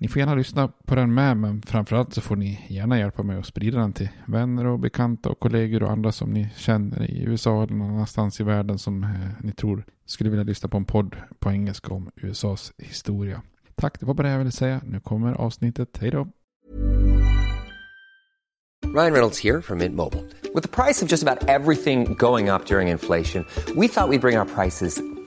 Ni får gärna lyssna på den med, men framförallt så får ni gärna hjälpa mig att sprida den till vänner och bekanta och kollegor och andra som ni känner i USA eller någon annanstans i världen som eh, ni tror skulle vilja lyssna på en podd på engelska om USAs historia. Tack, det var bara det jag ville säga. Nu kommer avsnittet. Hej då! Ryan Reynolds här från Mint Mobile. Med priset på nästan allt som går upp under inflationen, trodde vi att vi skulle bring våra priser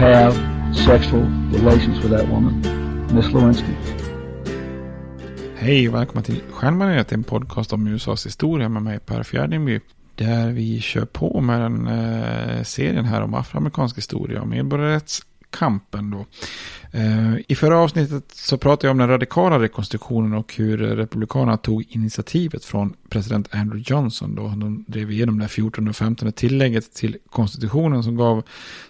have sexual relations with that woman, Miss Lewinsky. Hej och välkomna till Stjärnbaneret, en podcast om USAs historia med mig Per Fjärdingby. Där vi kör på med den eh, serien här om afroamerikansk historia och medborgarrättskampen då. Eh, I förra avsnittet så pratade jag om den radikala rekonstruktionen och hur republikanerna tog initiativet från president Andrew Johnson då. De drev igenom det 14 och 15 tillägget till konstitutionen som gav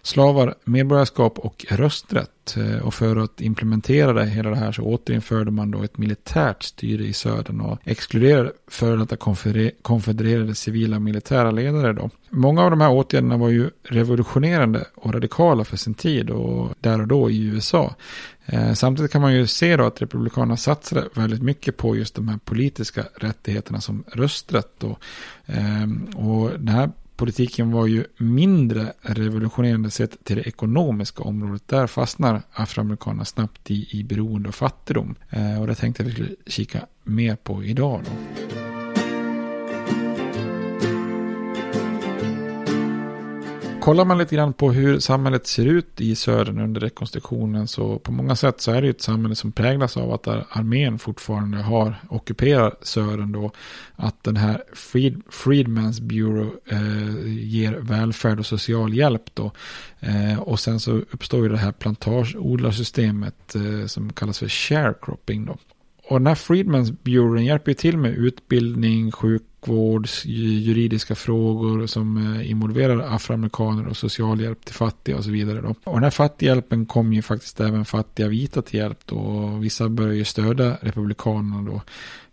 slavar medborgarskap och rösträtt. Eh, och för att implementera det, hela det här så återinförde man då ett militärt styre i södern och exkluderade före detta konfedererade civila och militära ledare då. Många av de här åtgärderna var ju revolutionerande och radikala för sin tid och där och då i USA. Eh, Samtidigt kan man ju se då att Republikanerna satsade väldigt mycket på just de här politiska rättigheterna som rösträtt. Då. Ehm, och den här politiken var ju mindre revolutionerande sett till det ekonomiska området. Där fastnar afroamerikanerna snabbt i, i beroende och fattigdom. Eh, Och det tänkte jag vi skulle kika mer på idag. Då. Kollar man lite grann på hur samhället ser ut i södern under rekonstruktionen så på många sätt så är det ju ett samhälle som präglas av att armén fortfarande har ockuperar södern då. Att den här Freed, Freedman's Bureau eh, ger välfärd och social hjälp då. Eh, och sen så uppstår ju det här plantageodlarsystemet eh, som kallas för sharecropping då och den här Freedmans Bureau hjälper ju till med utbildning, sjukvård, juridiska frågor som eh, involverar afroamerikaner och socialhjälp till fattiga och så vidare. Då. Och den här fattighjälpen kom ju faktiskt även fattiga vita till hjälp då. Och vissa började ju stödja republikanerna då.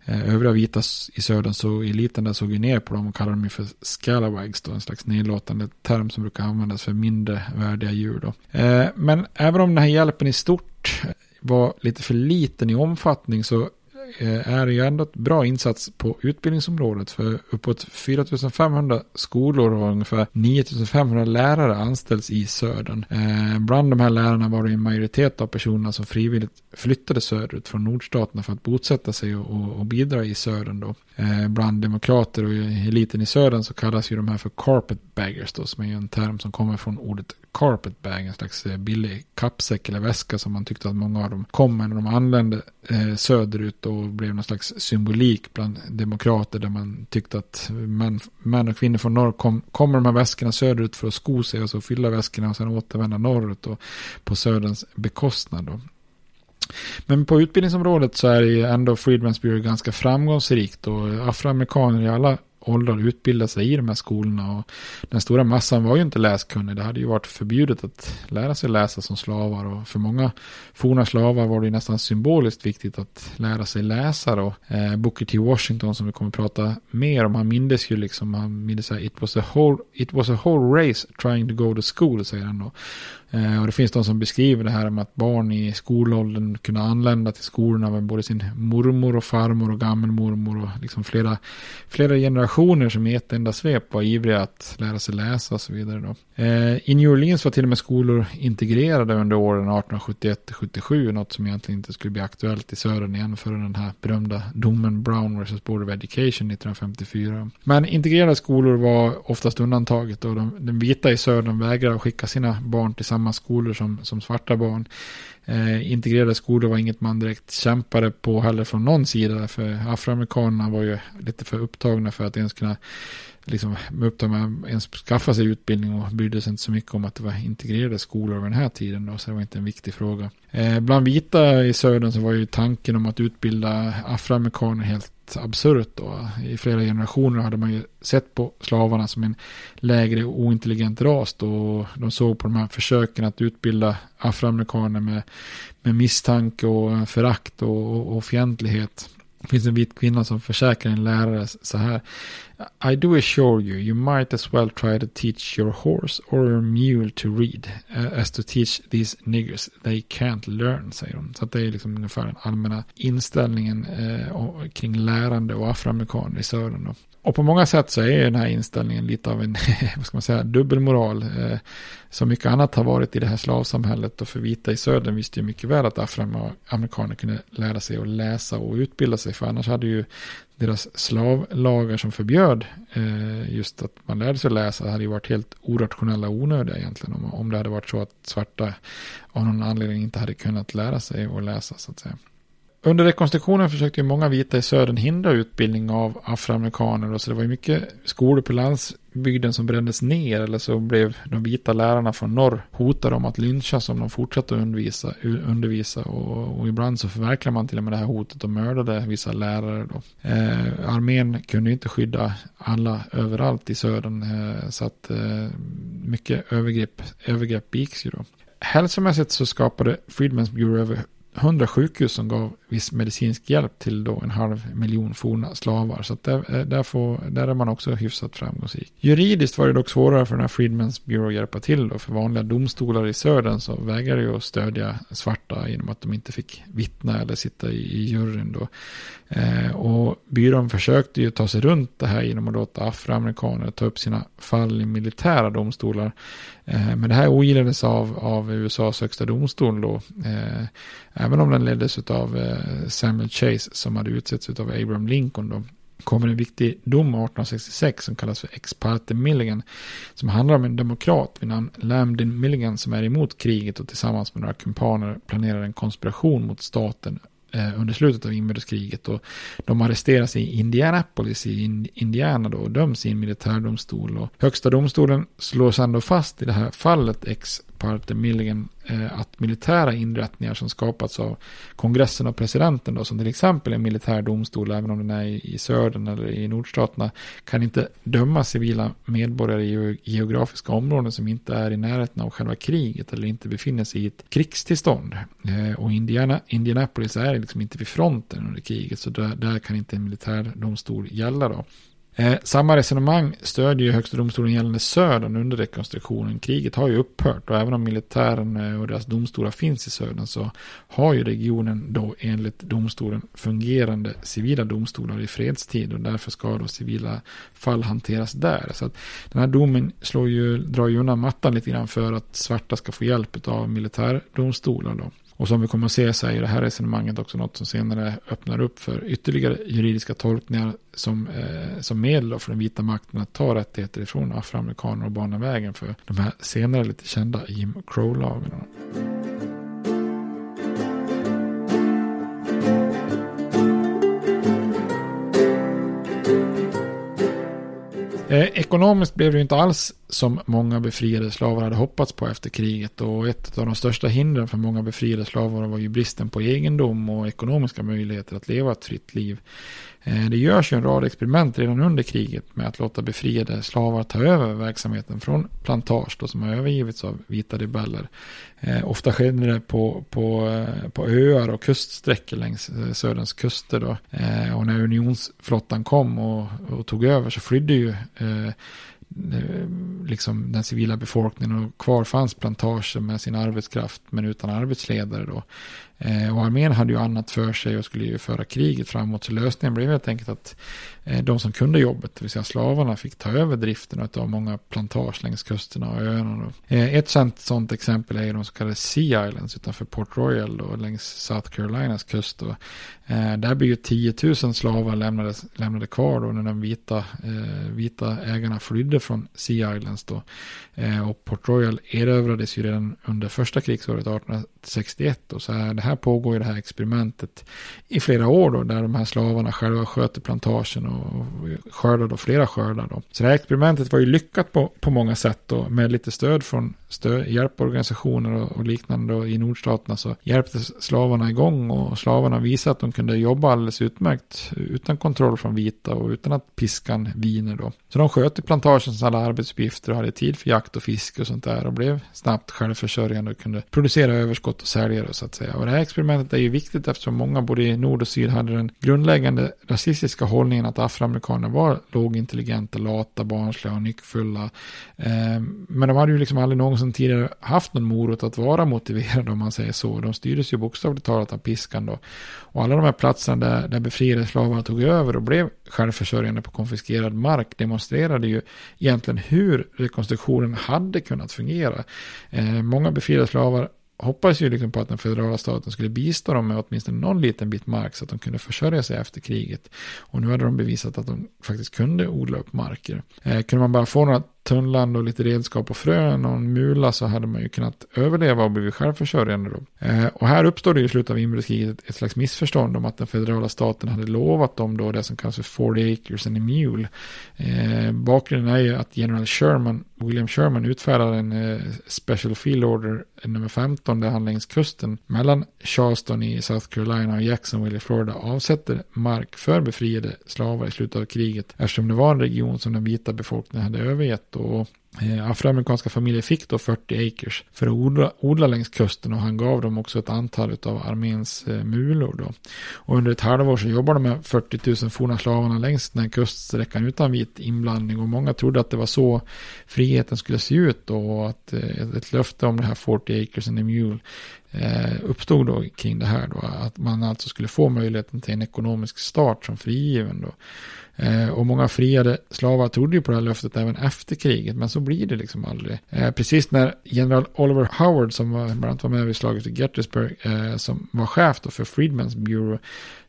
Eh, övriga vita i södern så eliten där såg ju ner på dem och kallade dem för scalawags då, en slags nedlåtande term som brukar användas för mindre värdiga djur då. Eh, men även om den här hjälpen i stort var lite för liten i omfattning så eh, är det ju ändå ett bra insats på utbildningsområdet. För uppåt 4500 skolor och ungefär 9500 lärare anställs i södern. Eh, bland de här lärarna var det en majoritet av personerna som frivilligt flyttade söderut från nordstaterna för att bosätta sig och, och bidra i södern. Då. Eh, bland demokrater och eliten i södern så kallas ju de här för carpetbaggers då, som är en term som kommer från ordet carpetbag, en slags eh, billig kappsäck eller väska som man tyckte att många av dem kom med när de anlände eh, söderut och blev någon slags symbolik bland demokrater där man tyckte att män, män och kvinnor från norr kom, med de här väskorna söderut för att sko sig och så fylla väskorna och sen återvända norrut och på söderns bekostnad. Då. Men på utbildningsområdet så är det ju ändå Freedman's Bureau ganska framgångsrikt och afroamerikaner i alla åldrar utbildar sig i de här skolorna. Och den stora massan var ju inte läskunnig. Det hade ju varit förbjudet att lära sig läsa som slavar. Och för många forna slavar var det ju nästan symboliskt viktigt att lära sig läsa. Då. Eh, Booker T. Washington som vi kommer att prata mer om. Han mindes ju liksom, han mindes att it was a whole, it was a whole race trying to go to school, säger han då. Eh, och det finns de som beskriver det här med att barn i skolåldern kunde anlända till skolorna med både sin mormor och farmor och gammelmormor och liksom flera, flera generationer som i ett enda svep var ivriga att lära sig läsa och så vidare. Då. Eh, I New Orleans var till och med skolor integrerade under åren 1871 77, något som egentligen inte skulle bli aktuellt i södern igen förrän den här berömda domen Brown vs. Board of Education 1954. Men integrerade skolor var oftast undantaget och de, den vita i södern vägrade att skicka sina barn till samma skolor som, som svarta barn. Eh, integrerade skolor var inget man direkt kämpade på heller från någon sida. För afroamerikanerna var ju lite för upptagna för att ens kunna liksom upptog med att ens skaffa sig utbildning och brydde sig inte så mycket om att det var integrerade skolor över den här tiden. Då, så det var inte en viktig fråga. Eh, bland vita i södern så var ju tanken om att utbilda afroamerikaner helt absurt då. I flera generationer hade man ju sett på slavarna som en lägre ointelligent ras då. och De såg på de här försöken att utbilda afroamerikaner med, med misstanke och förakt och, och fientlighet. Det finns en vit kvinna som försäkrar en lärare så här. I do assure you, you might as well try to teach your horse or your mule to read uh, as to teach these niggers. They can't learn, säger de. Så det är liksom ungefär den allmänna inställningen uh, kring lärande och afroamerikaner i södern. Då. Och på många sätt så är den här inställningen lite av en, vad ska man säga, dubbelmoral. Eh, som mycket annat har varit i det här slavsamhället. Och för vita i södern visste ju mycket väl att afroamerikaner kunde lära sig att läsa och utbilda sig. För annars hade ju deras slavlagar som förbjöd eh, just att man lärde sig att läsa hade ju varit helt orationella och onödiga egentligen. Om, om det hade varit så att svarta av någon anledning inte hade kunnat lära sig att läsa så att säga. Under rekonstruktionen försökte ju många vita i södern hindra utbildning av afroamerikaner. Och så det var ju mycket skolor på bygden som brändes ner. Eller så blev de vita lärarna från norr hotade om att lynchas om de fortsatte att undervisa. undervisa och, och, ibland så förverkligade man till och med det här hotet och mördade vissa lärare. Då. Eh, armén kunde inte skydda alla överallt i södern. Eh, så att eh, mycket övergrepp, övergrepp begicks ju då. Hälsomässigt så skapade Freedmen's Bureau över 100 sjukhus som gav viss medicinsk hjälp till då en halv miljon forna slavar. Så där, eh, där, får, där är man också hyfsat framgångsrik. Juridiskt var det dock svårare för den här Freedmans Bureau att hjälpa till. Då. För vanliga domstolar i södern så vägrade ju att stödja svarta genom att de inte fick vittna eller sitta i, i juryn. Då. Eh, och byrån försökte ju ta sig runt det här genom att låta afroamerikaner ta upp sina fall i militära domstolar. Eh, men det här ogillades av, av USAs högsta domstol då. Eh, även om den leddes av eh, Samuel Chase som hade utsetts av Abraham Lincoln då kommer en viktig dom 1866 som kallas för Ex parte Milligan. Som handlar om en demokrat vid namn Lambdin Milligan som är emot kriget och tillsammans med några kumpaner planerar en konspiration mot staten eh, under slutet av inbördeskriget. Och de arresteras i Indianapolis i Indiana då och döms i en militärdomstol. Och högsta domstolen slår sedan då fast i det här fallet ex parter Milligan eh, att militära inrättningar som skapats av kongressen och presidenten då, som till exempel en militär domstol, även om den är i, i södern eller i nordstaterna, kan inte döma civila medborgare i geografiska områden som inte är i närheten av själva kriget eller inte befinner sig i ett krigstillstånd. Eh, och Indiana, Indianapolis är liksom inte vid fronten under kriget, så där, där kan inte en militär domstol gälla då. Eh, samma resonemang stödjer ju högsta domstolen gällande södern under rekonstruktionen. Kriget har ju upphört och även om militären eh, och deras domstolar finns i södern så har ju regionen då enligt domstolen fungerande civila domstolar i fredstid och därför ska då civila fall hanteras där. Så att den här domen slår ju, drar ju undan mattan lite grann för att svarta ska få hjälp av militärdomstolar då. Och som vi kommer att se så är det här resonemanget också något som senare öppnar upp för ytterligare juridiska tolkningar som, eh, som medel för den vita makten att ta rättigheter ifrån afroamerikaner och bana vägen för de här senare lite kända Jim Crow-lagarna. Eh, ekonomiskt blev det inte alls som många befriade slavar hade hoppats på efter kriget och ett av de största hindren för många befriade slavar var ju bristen på egendom och ekonomiska möjligheter att leva ett fritt liv. Eh, det görs ju en rad experiment redan under kriget med att låta befriade slavar ta över verksamheten från plantage då, som har övergivits av vita rebeller. Eh, ofta skedde det på, på, eh, på öar och kuststräckor längs eh, söderns kuster. Då. Eh, och när unionsflottan kom och, och, tog över så flydde ju eh, liksom den civila befolkningen och kvar fanns plantager med sin arbetskraft men utan arbetsledare då. Eh, och armén hade ju annat för sig och skulle ju föra kriget framåt. Så lösningen blev helt enkelt att eh, de som kunde jobbet, det vill säga slavarna, fick ta över driften av många plantage längs kusterna och öarna. Eh, ett sånt, sånt exempel är de så kallade Sea Islands utanför Port Royal och längs South Carolinas kust. Och, eh, där blir ju 10 000 slavar lämnade, lämnade kvar då när de vita, eh, vita ägarna flydde från Sea Islands. Då. Eh, och Port Royal erövrades ju redan under första krigsåret 1861. Och så här, det här pågår ju det här experimentet i flera år då, där de här slavarna själva sköter plantagen och skördar då flera skördar då. Så det här experimentet var ju lyckat på, på många sätt då, med lite stöd från stöd, hjälporganisationer och, och liknande då, i nordstaterna så hjälpte slavarna igång och slavarna visade att de kunde jobba alldeles utmärkt utan kontroll från vita och utan att piskan viner då. Så de sköt i plantagens alla arbetsuppgifter och hade tid för jakt och fiske och sånt där och blev snabbt självförsörjande och kunde producera överskott och sälja det så att säga. Och det här experimentet är ju viktigt eftersom många både i nord och syd hade den grundläggande rasistiska hållningen att afroamerikaner var lågintelligenta, lata, barnsliga och nyckfulla. Eh, men de hade ju liksom aldrig någonsin som tidigare haft någon morot att vara motiverade om man säger så. De styrdes ju bokstavligt talat av piskan då. Och alla de här platserna där, där befriade slavar tog över och blev självförsörjande på konfiskerad mark demonstrerade ju egentligen hur rekonstruktionen hade kunnat fungera. Eh, många befriade slavar hoppades ju liksom på att den federala staten skulle bistå dem med åtminstone någon liten bit mark så att de kunde försörja sig efter kriget. Och nu hade de bevisat att de faktiskt kunde odla upp marker. Eh, kunde man bara få några tunnland och lite redskap och frön och en mula så hade man ju kunnat överleva och blivit självförsörjande då. Eh, och här uppstår det i slutet av inbördeskriget ett slags missförstånd om att den federala staten hade lovat dem då det som kallas för 40 acres and a mule. Eh, bakgrunden är ju att general Sherman, William Sherman utfärdade en eh, special field order nummer 15 där han längs kusten mellan Charleston i South Carolina och Jacksonville i Florida avsätter mark för befriade slavar i slutet av kriget eftersom det var en region som den vita befolkningen hade övergett och eh, afroamerikanska familjer fick då 40 acres för att odla, odla längs kusten och han gav dem också ett antal av arméns eh, mulor då. Och under ett halvår så jobbade de med 40 000 forna slavarna längs den här kuststräckan utan vit inblandning och många trodde att det var så friheten skulle se ut då och att eh, ett, ett löfte om det här 40 acres and a mule eh, uppstod då kring det här då. Att man alltså skulle få möjligheten till en ekonomisk start som frigiven då. Eh, och många friade slavar trodde ju på det här löftet även efter kriget, men så blir det liksom aldrig. Eh, precis när general Oliver Howard, som var, bland annat var med vid slaget i Gettysburg, eh, som var chef då för Freedmen's Bureau,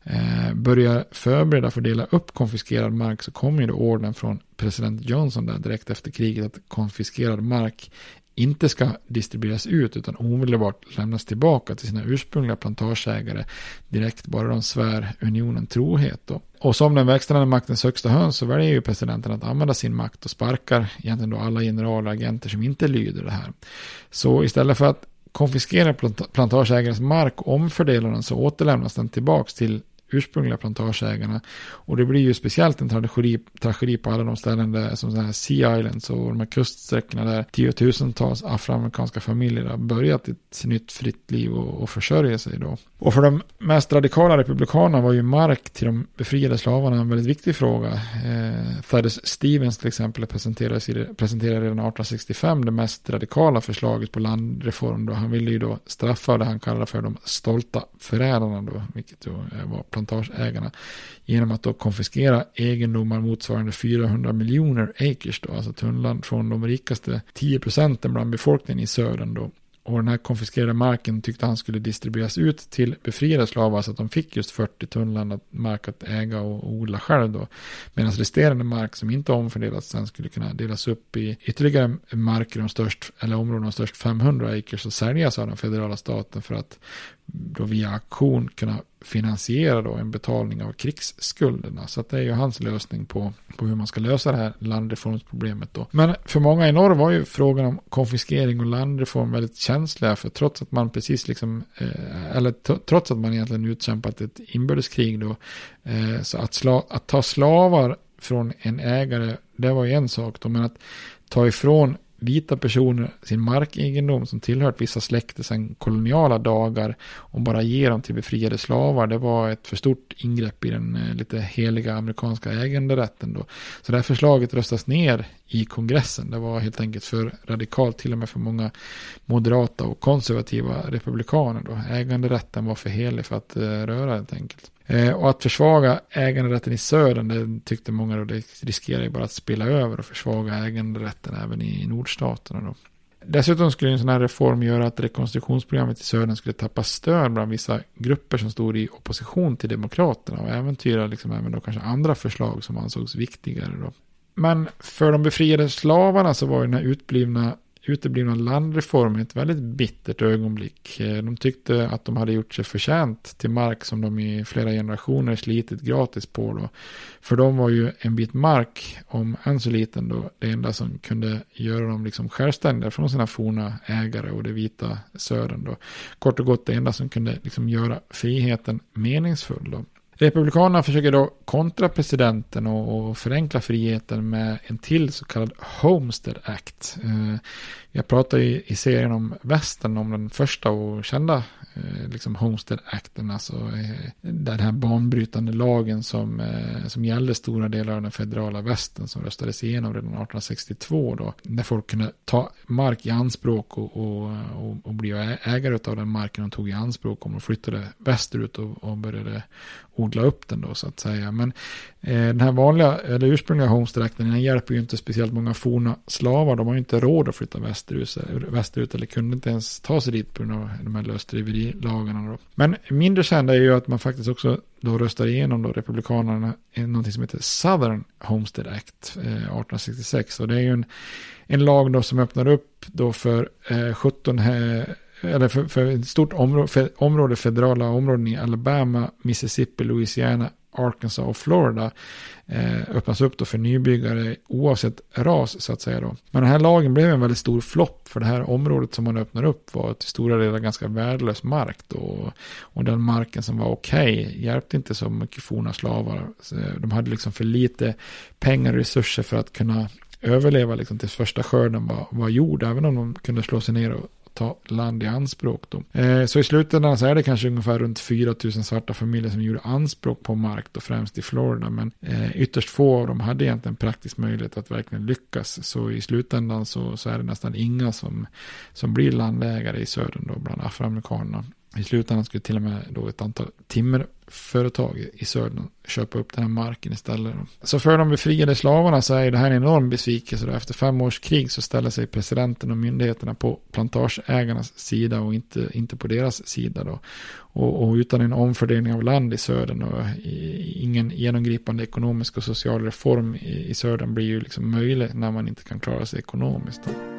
eh, börjar förbereda för att dela upp konfiskerad mark så kommer ju då orden från president Johnson där direkt efter kriget att konfiskerad mark inte ska distribueras ut utan omedelbart lämnas tillbaka till sina ursprungliga plantageägare direkt bara de svär unionen trohet. Då. Och som den verkställande maktens högsta höns så väljer ju presidenten att använda sin makt och sparkar egentligen då alla generaler och agenter som inte lyder det här. Så istället för att konfiskera plantageägarens mark och omfördela den så återlämnas den tillbaks till ursprungliga plantageägarna. Och det blir ju speciellt en tragedi, tragedi på alla de ställen där, som så här Sea Islands och de här kuststräckorna där tiotusentals afroamerikanska familjer har börjat ett nytt fritt liv och, och försörja sig då. Och för de mest radikala republikanerna var ju mark till de befriade slavarna en väldigt viktig fråga. Eh, Thaddeus Stevens till exempel presenterade, presenterade redan 1865 det mest radikala förslaget på landreform då. Han ville ju då straffa det han kallade för de stolta förrädarna då, vilket då eh, var plantageägarna genom att då konfiskera egendomar motsvarande 400 miljoner acres då, alltså tunnland från de rikaste 10 procenten bland befolkningen i södern då. Och den här konfiskerade marken tyckte han skulle distribueras ut till befriade slavar så att de fick just 40 tunnland mark att äga och odla själv då. Medan resterande mark som inte omfördelats sen skulle kunna delas upp i ytterligare marker om störst, eller områden om störst 500 acres och säljas av den federala staten för att då via auktion kunna finansiera då en betalning av krigsskulderna. Så att det är ju hans lösning på, på hur man ska lösa det här landreformsproblemet då. Men för många i norr var ju frågan om konfiskering och landreform väldigt känsliga. För trots att man precis liksom, eh, eller trots att man egentligen utkämpat ett inbördeskrig då. Eh, så att, sla, att ta slavar från en ägare, det var ju en sak då. Men att ta ifrån vita personer sin markegendom som tillhört vissa släkter sedan koloniala dagar och bara ge dem till befriade slavar. Det var ett för stort ingrepp i den eh, lite heliga amerikanska äganderätten då. Så det här förslaget röstas ner i kongressen. Det var helt enkelt för radikalt till och med för många moderata och konservativa republikaner då. Äganderätten var för helig för att eh, röra helt enkelt. Eh, och att försvaga äganderätten i södern, det tyckte många då, det riskerar ju bara att spilla över och försvaga äganderätten även i nordstaterna då. Dessutom skulle en sån här reform göra att rekonstruktionsprogrammet i södern skulle tappa stöd bland vissa grupper som stod i opposition till demokraterna och äventyra liksom även då kanske andra förslag som ansågs viktigare då. Men för de befriade slavarna så var ju den här utblivna uteblivna landreformen ett väldigt bittert ögonblick. Eh, de tyckte att de hade gjort sig förtjänt till mark som de i flera generationer slitit gratis på. Då. För dem var ju en bit mark, om än så liten, då, det enda som kunde göra dem liksom självständiga från sina forna ägare och det vita södern. Då. Kort och gott det enda som kunde liksom göra friheten meningsfull. Då. Republikanerna försöker då kontra presidenten och, förenkla friheten med en till så kallad Homestead Act. Eh, jag pratar i, i serien om västern om den första och kända eh, liksom Homestead Acten, alltså eh, den här banbrytande lagen som, eh, som gällde stora delar av den federala västern som röstades igenom redan 1862 då, när folk kunde ta mark i anspråk och, och, och, och bli ägare av den marken de tog i anspråk om de flyttade västerut och, och började odla upp den då så att säga. Men Eh, den här vanliga, eller ursprungliga Homestead-akten, den hjälper ju inte speciellt många forna slavar, de har ju inte råd att flytta västerut västerut, eller kunde inte ens ta sig dit på grund av de här lösdriverilagarna. Då. Men mindre kända är ju att man faktiskt också då röstar igenom då republikanerna någonting som heter Southern Homestead Act eh, 1866. Och det är ju en, en lag då som öppnar upp då för eh, 17 eh, eller för, för ett stort område, för, område, federala områden i Alabama, Mississippi, Louisiana, Arkansas och Florida eh, öppnas upp då för nybyggare oavsett ras så att säga då. Men den här lagen blev en väldigt stor flopp för det här området som man öppnar upp var till stora delar ganska värdelös mark då. Och den marken som var okej okay, hjälpte inte så mycket forna slavar. Eh, de hade liksom för lite pengar och resurser för att kunna överleva liksom tills första skörden var, var gjord. Även om de kunde slå sig ner och ta land i anspråk. Då. Eh, så i slutändan så är det kanske ungefär runt 4 000 svarta familjer som gjorde anspråk på mark, då främst i Florida. Men eh, ytterst få av dem hade egentligen praktisk möjlighet att verkligen lyckas. Så i slutändan så, så är det nästan inga som, som blir landägare i södern då, bland afroamerikanerna. I slutändan skulle till och med då ett antal timmerföretag i södern köpa upp den här marken istället. Så för de befriade slavarna så är det här en enorm besvikelse. Då. Efter fem års krig så ställer sig presidenten och myndigheterna på plantageägarnas sida och inte, inte på deras sida. Då. Och, och utan en omfördelning av land i södern och ingen genomgripande ekonomisk och social reform i, i södern blir ju liksom möjlig när man inte kan klara sig ekonomiskt. Då.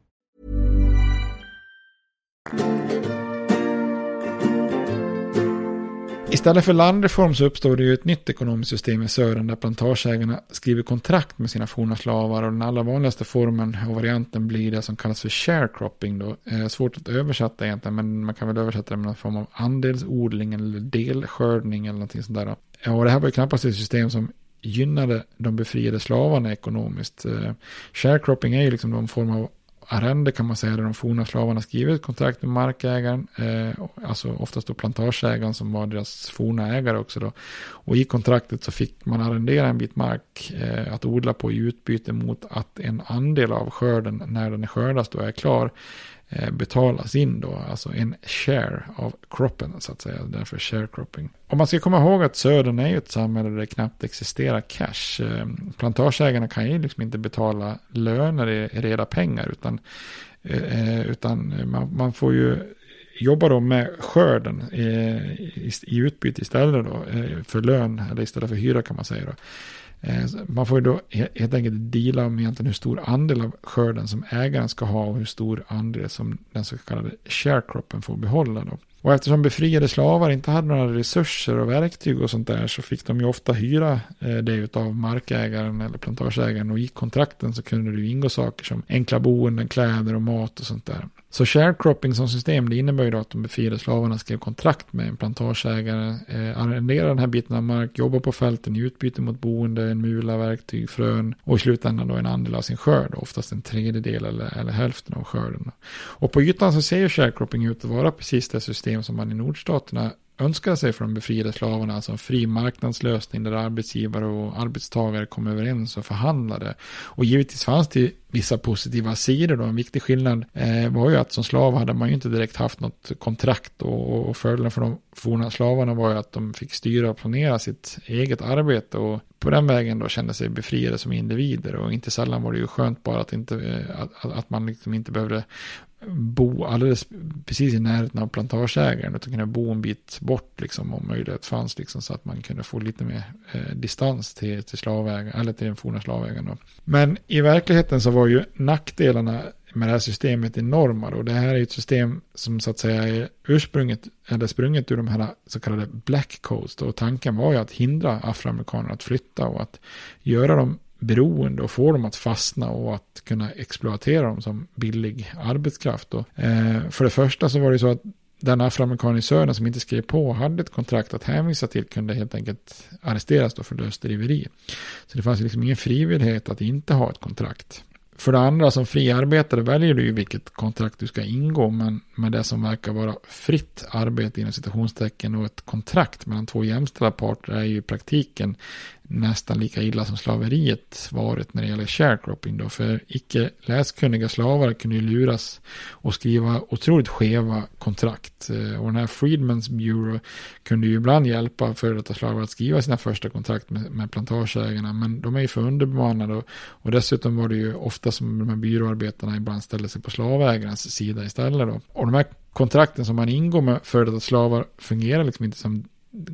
Istället för landreform så uppstår det ju ett nytt ekonomiskt system i södern där plantageägarna skriver kontrakt med sina forna slavar och den allra vanligaste formen och varianten blir det som kallas för sharecropping då. Eh, svårt att översätta egentligen men man kan väl översätta det med någon form av andelsodling eller delskördning eller någonting sånt där. Ja, och det här var ju knappast ett system som gynnade de befriade slavarna ekonomiskt. Eh, sharecropping är ju liksom någon form av arrende kan man säga, där de forna slavarna skriver ett kontrakt med markägaren, eh, alltså oftast då plantageägaren som var deras forna ägare också då. Och i kontraktet så fick man arrendera en bit mark eh, att odla på i utbyte mot att en andel av skörden när den är skördas då är klar Eh, betalas in då, alltså en share av kroppen så att säga, därför sharecropping. Om man ska komma ihåg att södern är ju ett samhälle där det knappt existerar cash. Eh, plantageägarna kan ju liksom inte betala löner i reda pengar utan, eh, eh, utan man, man får ju jobba då med skörden i, i, i utbyte istället då för lön eller istället för hyra kan man säga då. Man får ju då helt enkelt dela om egentligen hur stor andel av skörden som ägaren ska ha och hur stor andel som den så kallade sharecroppen får behålla. Då. Och eftersom befriade slavar inte hade några resurser och verktyg och sånt där så fick de ju ofta hyra eh, det av markägaren eller plantageägaren och i kontrakten så kunde det ju ingå saker som enkla boenden, kläder och mat och sånt där. Så sharecropping som system det innebär ju då att de befriade slavarna skrev kontrakt med en plantageägare, eh, arrenderade den här biten av mark, jobbar på fälten i utbyte mot boende, en mula, verktyg, frön och i slutändan då en andel av sin skörd, oftast en tredjedel eller, eller hälften av skörden. Och på ytan så ser ju sharecropping ut att vara precis det system som man i nordstaterna önskade sig för de befriade slavarna, alltså en fri marknadslösning där arbetsgivare och arbetstagare kom överens och förhandlade. Och givetvis fanns det vissa positiva sidor då. En viktig skillnad eh, var ju att som slav hade man ju inte direkt haft något kontrakt och, och fördelen för de forna slavarna var ju att de fick styra och planera sitt eget arbete och på den vägen då kände sig befriade som individer och inte sällan var det ju skönt bara att, inte, eh, att, att man liksom inte behövde bo alldeles precis i närheten av plantageägaren utan kunna bo en bit bort liksom om möjlighet fanns liksom så att man kunde få lite mer eh, distans till, till slavägaren eller till den forna slavägaren då. Men i verkligheten så var var ju nackdelarna med det här systemet enorma då. Det här är ett system som så att säga är ursprunget eller sprunget ur de här så kallade black codes och tanken var ju att hindra afroamerikaner att flytta och att göra dem beroende och få dem att fastna och att kunna exploatera dem som billig arbetskraft. Och, eh, för det första så var det så att den afroamerikan i södern som inte skrev på hade ett kontrakt att hänvisa till kunde helt enkelt arresteras då för lösdriveri. Så det fanns liksom ingen frivillighet att inte ha ett kontrakt. För det andra, som fri arbetare väljer du ju vilket kontrakt du ska ingå, men med det som verkar vara fritt arbete inom citationstecken och ett kontrakt mellan två jämställda parter är ju i praktiken nästan lika illa som slaveriet varit när det gäller sharecropping då. För icke läskunniga slavar kunde ju luras och skriva otroligt skeva kontrakt. Eh, och den här Freedmans Bureau kunde ju ibland hjälpa före detta slavar att skriva sina första kontrakt med, med plantageägarna. Men de är ju för underbemannade och, och dessutom var det ju ofta som de här byråarbetarna ibland ställde sig på slavägarens sida istället då. Och de här kontrakten som man ingår med före detta slavar fungerar liksom inte som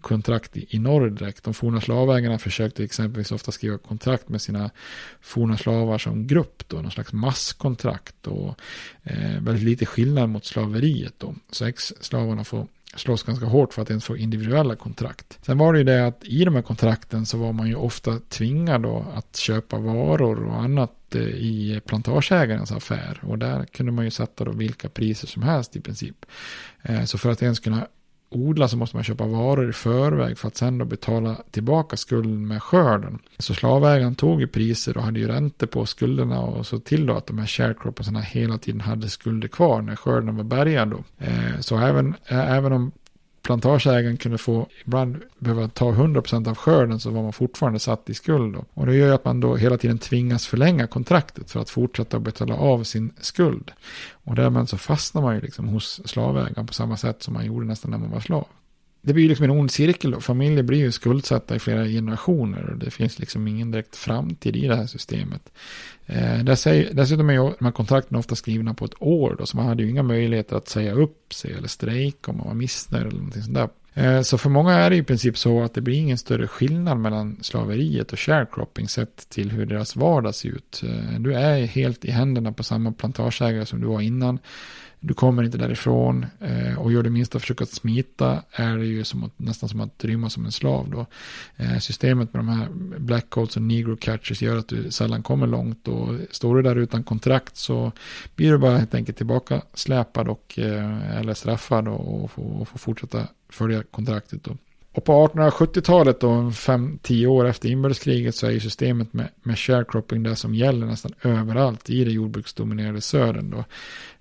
kontrakt i, i norr direkt. De forna slavägarna försökte exempelvis ofta skriva kontrakt med sina forna slavar som grupp då, någon slags masskontrakt och eh, väldigt lite skillnad mot slaveriet då. Så ex-slavarna får slåss ganska hårt för att ens få individuella kontrakt. Sen var det ju det att i de här kontrakten så var man ju ofta tvingad då att köpa varor och annat eh, i plantageägarens affär. Och där kunde man ju sätta då vilka priser som helst i princip. Eh, så för att ens kunna odla så måste man köpa varor i förväg för att sen då betala tillbaka skulden med skörden. Så slavägaren tog ju priser och hade ju räntor på skulderna och så till då att de här sharecroppersarna hela tiden hade skulder kvar när skörden var bärgad då. Eh, så även, eh, även om plantageägaren kunde få ibland behöva ta 100% av skörden så var man fortfarande satt i skuld. Då. Och det gör ju att man då hela tiden tvingas förlänga kontraktet för att fortsätta betala av sin skuld. Och därmed så fastnar man ju liksom hos slavägaren på samma sätt som man gjorde nästan när man var slav det blir ju liksom en ond cirkel då. Familjer blir ju skuldsatta i flera generationer och det finns liksom ingen direkt framtid i det här systemet. Eh, dessutom är ju de här kontrakten ofta skrivna på ett år då, så man hade ju inga möjligheter att säga upp sig eller strejka om man var missnöjd eller någonting sånt där. Eh, så för många är det i princip så att det blir ingen större skillnad mellan slaveriet och sharecropping sett till hur deras vardag ser ut. Eh, du är helt i händerna på samma plantageägare som du var innan. Du kommer inte därifrån eh, och gör det minsta försök att smita är det ju som att, nästan som att rymma som en slav då. Eh, systemet med de här black coats och negro catchers gör att du sällan kommer långt och står du där utan kontrakt så blir du bara helt enkelt tillbaka släpad och eh, eller straffad och, och, får, och får fortsätta följa kontraktet då. Och på 1870-talet då, 5-10 år efter inbördeskriget så är ju systemet med, med sharecropping det som gäller nästan överallt i det jordbruksdominerade södern då.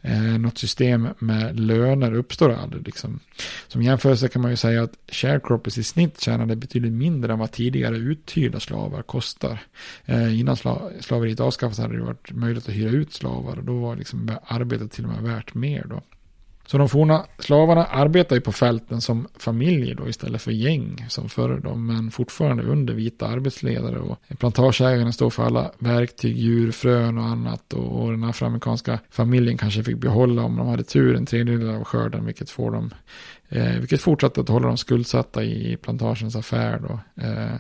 Eh, något system med löner uppstår aldrig liksom. Som jämförelse kan man ju säga att sharecroppers i snitt tjänade betydligt mindre än vad tidigare uthyrda slavar kostar. Eh, innan sla slaveriet avskaffades hade det varit möjligt att hyra ut slavar och då var liksom arbetet till och med värt mer då. Så de forna slavarna arbetar ju på fälten som familjer då istället för gäng som förr då, men fortfarande under vita arbetsledare och plantageägarna står för alla verktyg, djur, frön och annat och, och den afroamerikanska familjen kanske fick behålla om de hade tur en tredjedel av skörden vilket får dem eh, vilket fortsatte att hålla dem skuldsatta i plantagens affär då. Eh,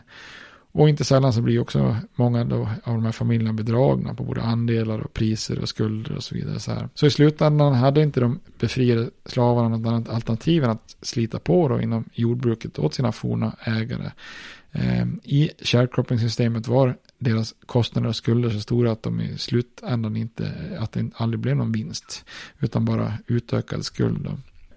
och inte sällan så blir också många då av de här familjerna bedragna på både andelar och priser och skulder och så vidare. Så, här. så i slutändan hade inte de befriade slavarna något annat alternativ än att slita på då inom jordbruket åt sina forna ägare. Ehm, I sharecropping-systemet var deras kostnader och skulder så stora att de i slutändan inte, att det aldrig blev någon vinst, utan bara utökad skuld. Då.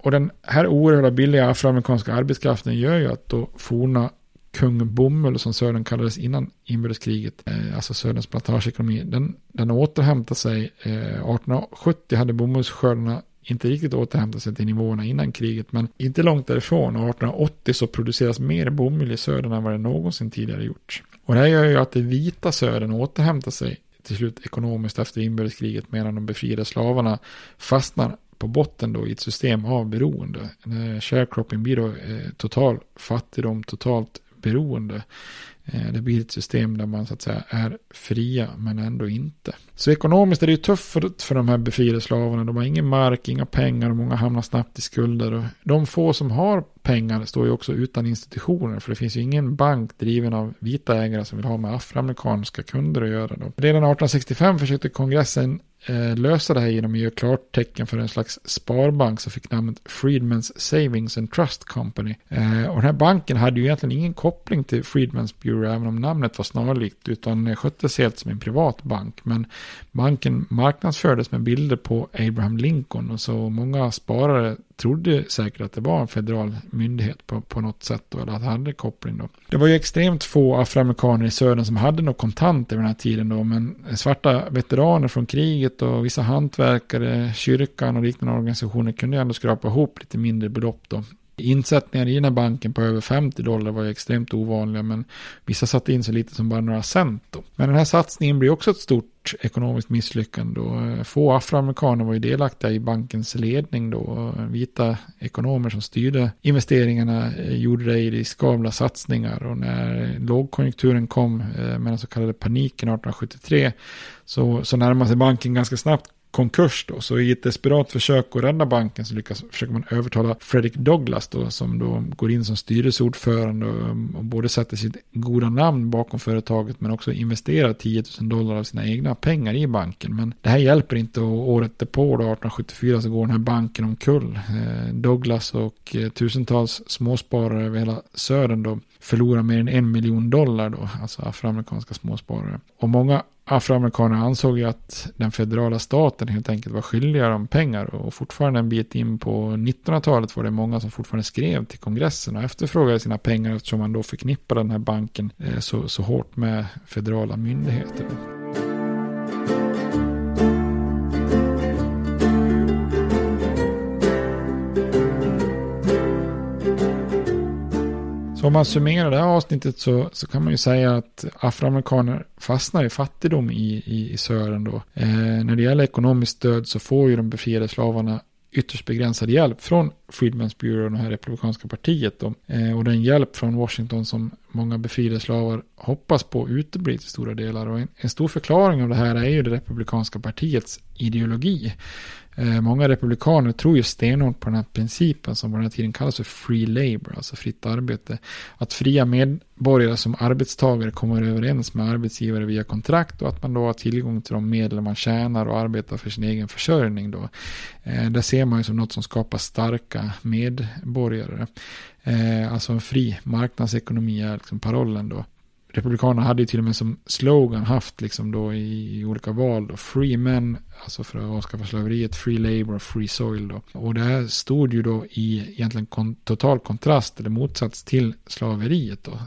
Och den här oerhörda billiga afroamerikanska arbetskraften gör ju att då forna kung bomull som södern kallades innan inbördeskriget, eh, alltså söderns plantageekonomi, den, den återhämtade sig. Eh, 1870 hade bomullsskördarna inte riktigt återhämtat sig till nivåerna innan kriget, men inte långt därifrån. Och 1880 så produceras mer bomull i södern än vad det någonsin tidigare gjorts. Och det här gör ju att det vita södern återhämtar sig till slut ekonomiskt efter inbördeskriget medan de befriade slavarna fastnar på botten då i ett system av beroende. Eh, sharecropping blir då eh, total fattigdom, totalt beroende. Eh, det blir ett system där man så att säga är fria men ändå inte. Så ekonomiskt är det ju tufft för, de här befriade slavarna. De har ingen mark, inga pengar och många hamnar snabbt i skulder. Och de få som har pengar står ju också utan institutioner. För det finns ju ingen bank driven av vita ägare som vill ha med afroamerikanska kunder att göra. Då. Redan 1865 försökte kongressen Eh, lösa det här genom att göra klartecken för en slags sparbank som fick namnet Freedmen's Savings and Trust Company. Eh, och den här banken hade ju egentligen ingen koppling till Freedmen's Bureau även om namnet var snarlikt utan eh, sköttes helt som en privat bank. Men banken marknadsfördes med bilder på Abraham Lincoln och så många sparare trodde säkert att det var en federal myndighet på, på något sätt då, eller att det hade koppling då. Det var ju extremt få afroamerikaner i södern som hade något kontant vid den här tiden då, men svarta veteraner från kriget och vissa hantverkare, kyrkan och liknande organisationer kunde ju ändå skrapa ihop lite mindre belopp då. Insättningar i den här banken på över 50 dollar var ju extremt ovanliga men vissa satte in så lite som bara några cent. Då. Men den här satsningen blir också ett stort ekonomiskt misslyckande. och eh, Få afroamerikaner var ju delaktiga i bankens ledning då. Eh, vita ekonomer som styrde investeringarna eh, gjorde det i riskabla satsningar och när lågkonjunkturen kom med den så kallade paniken 1873 så, så närmade sig banken ganska snabbt konkurs då. Så i ett desperat försök att rädda banken så lyckas, försöker man övertala Fredrik Douglas då som då går in som styrelseordförande och, och både sätter sitt goda namn bakom företaget men också investerar 10 000 dollar av sina egna pengar i banken. Men det här hjälper inte och året därpå då 1874 så går den här banken omkull. Eh, Douglas och eh, tusentals småsparare över hela södern då förlorar mer än en miljon dollar då, alltså afroamerikanska småsparare. Och många afroamerikaner ansåg ju att den federala staten helt enkelt var skyldiga dem pengar och fortfarande en bit in på 1900-talet var det många som fortfarande skrev till kongressen och efterfrågade sina pengar eftersom man då förknippade den här banken eh, så, så hårt med federala myndigheter. Så om man summerar det här avsnittet så, så kan man ju säga att afroamerikaner fastnar i fattigdom i, i, i Sören då. Eh, när det gäller ekonomiskt stöd så får ju de befriade slavarna ytterst begränsad hjälp från Freedmen's Bureau och det här republikanska partiet. Då. Eh, och den hjälp från Washington som många befriade slavar hoppas på uteblir till stora delar. Och en, en, stor förklaring av det här är ju det republikanska partiets ideologi. Eh, många republikaner tror ju stenhårt på den här principen som på den här tiden kallas för free labor, alltså fritt arbete. Att fria medborgare som arbetstagare kommer överens med arbetsgivare via kontrakt och att man då har tillgång till de medel man tjänar och arbetar för sin egen försörjning då. Eh, det ser man ju som något som skapar starka medborgare. Eh, alltså en fri marknadsekonomi är liksom parollen då. Republikanerna hade ju till och med som slogan haft liksom då i, i olika val då, free men, alltså för att avskaffa slaveriet, free labor och free soil då. Och det här stod ju då i egentligen kon, total kontrast eller motsats till slaveriet då.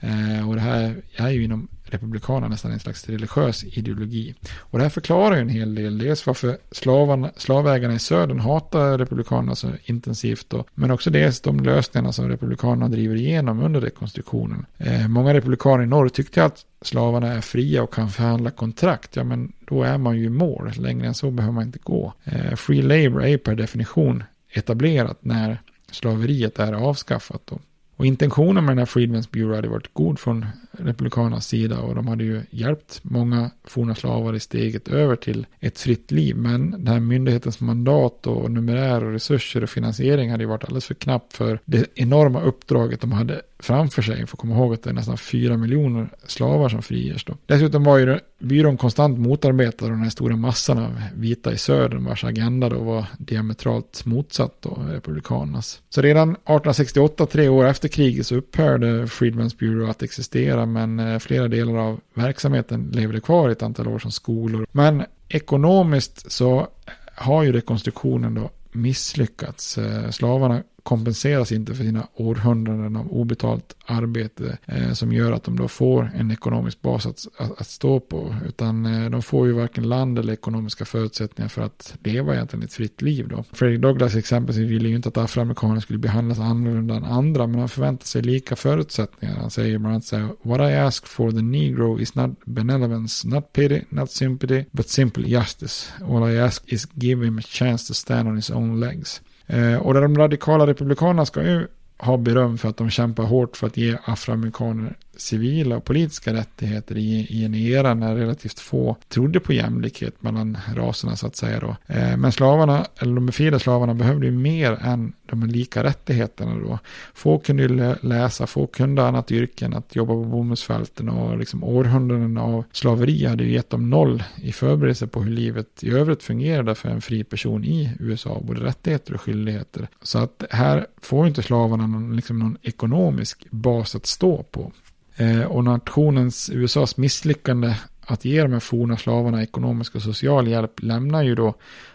Eh, och det här är ju inom republikanerna nästan en slags religiös ideologi. Och det här förklarar ju en hel del. Dels varför slavarna, slavägarna i södern hatar republikanerna så intensivt då. Men också dels de lösningarna som republikanerna driver igenom under rekonstruktionen. Eh, många republikaner i norr tyckte att slavarna är fria och kan förhandla kontrakt. Ja men då är man ju i mål. Längre än så behöver man inte gå. Eh, free labor är per definition etablerat när slaveriet är avskaffat. Då. Och intentionen med den här Freedmen's Bureau hade varit god från republikanernas sida och de hade ju hjälpt många forna slavar i steget över till ett fritt liv. Men den här myndighetens mandat och numerär och resurser och finansiering hade ju varit alldeles för knapp för det enorma uppdraget de hade framför sig. Får komma ihåg att det är nästan fyra miljoner slavar som frigörs då. Dessutom var ju byrån konstant motarbetad av den här stora massan av vita i södern vars agenda då var diametralt motsatt då republikanernas. Så redan 1868, tre år efter kriget, så upphörde Freedmen's Bureau att existera men eh, flera delar av verksamheten levde kvar i ett antal år som skolor. Men ekonomiskt så har ju rekonstruktionen då misslyckats. Eh, slavarna kompenseras inte för sina århundraden av obetalt arbete eh, som gör att de då får en ekonomisk bas att, att, att stå på. Utan eh, de får ju varken land eller ekonomiska förutsättningar för att leva egentligen ett fritt liv då. Fredrik Douglas exempelvis ville ju inte att afroamerikaner skulle behandlas annorlunda än andra men han förväntar sig lika förutsättningar. Han säger bland annat så här, What I ask for the negro is not benevolence, not pity, not sympathy, but simple justice. All I ask is give him a chance to stand on his own legs. Eh, och de radikala republikanerna ska ju ha beröm för att de kämpar hårt för att ge afroamerikaner civila och politiska rättigheter i, i en era när relativt få trodde på jämlikhet mellan raserna så att säga då. Eh, men slavarna, eller de befriade slavarna behövde ju mer än de lika rättigheterna då. Få kunde ju läsa, få kunde annat yrke än att jobba på bomullsfälten och liksom århundraden av slaveri hade ju gett dem noll i förberedelse på hur livet i övrigt fungerade för en fri person i USA, både rättigheter och skyldigheter. Så att här får inte slavarna någon, liksom någon ekonomisk bas att stå på. Eh, och nationens, USAs misslyckande att ge de här forna slavarna ekonomisk och social hjälp lämnar ju då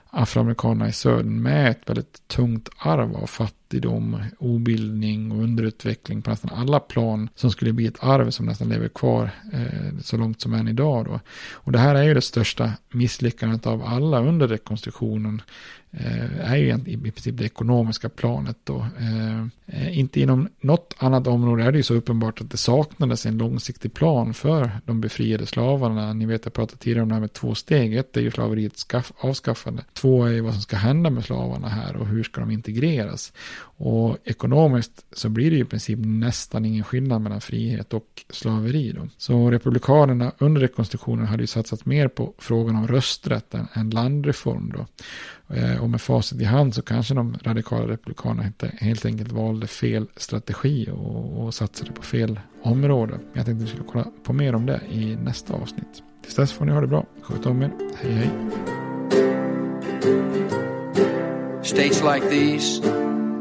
afroamerikanerna i södern med ett väldigt tungt arv av fattigdom, obildning och underutveckling på nästan alla plan som skulle bli ett arv som nästan lever kvar eh, så långt som än idag. Då. Och det här är ju det största misslyckandet av alla under rekonstruktionen Eh, är ju i princip det ekonomiska planet då. Eh, eh, inte inom något annat område är det ju så uppenbart att det saknades en långsiktig plan för de befriade slavarna. Ni vet jag pratade tidigare om det här med två steg. Ett är ju slaveriets avskaffande. Två är ju vad som ska hända med slavarna här och hur ska de integreras. Och ekonomiskt så blir det ju i princip nästan ingen skillnad mellan frihet och slaveri. Då. Så republikanerna under rekonstruktionen hade ju satsat mer på frågan om rösträtten än, landreform. Då. Eh, och med facit i hand så kanske de radikala republikanerna inte helt enkelt valde fel strategi och, och satsade på fel område. Jag tänkte att vi skulle kolla på mer om det i nästa avsnitt. Tills dess får ni ha det bra. Sköt om er. Hej hej. States like these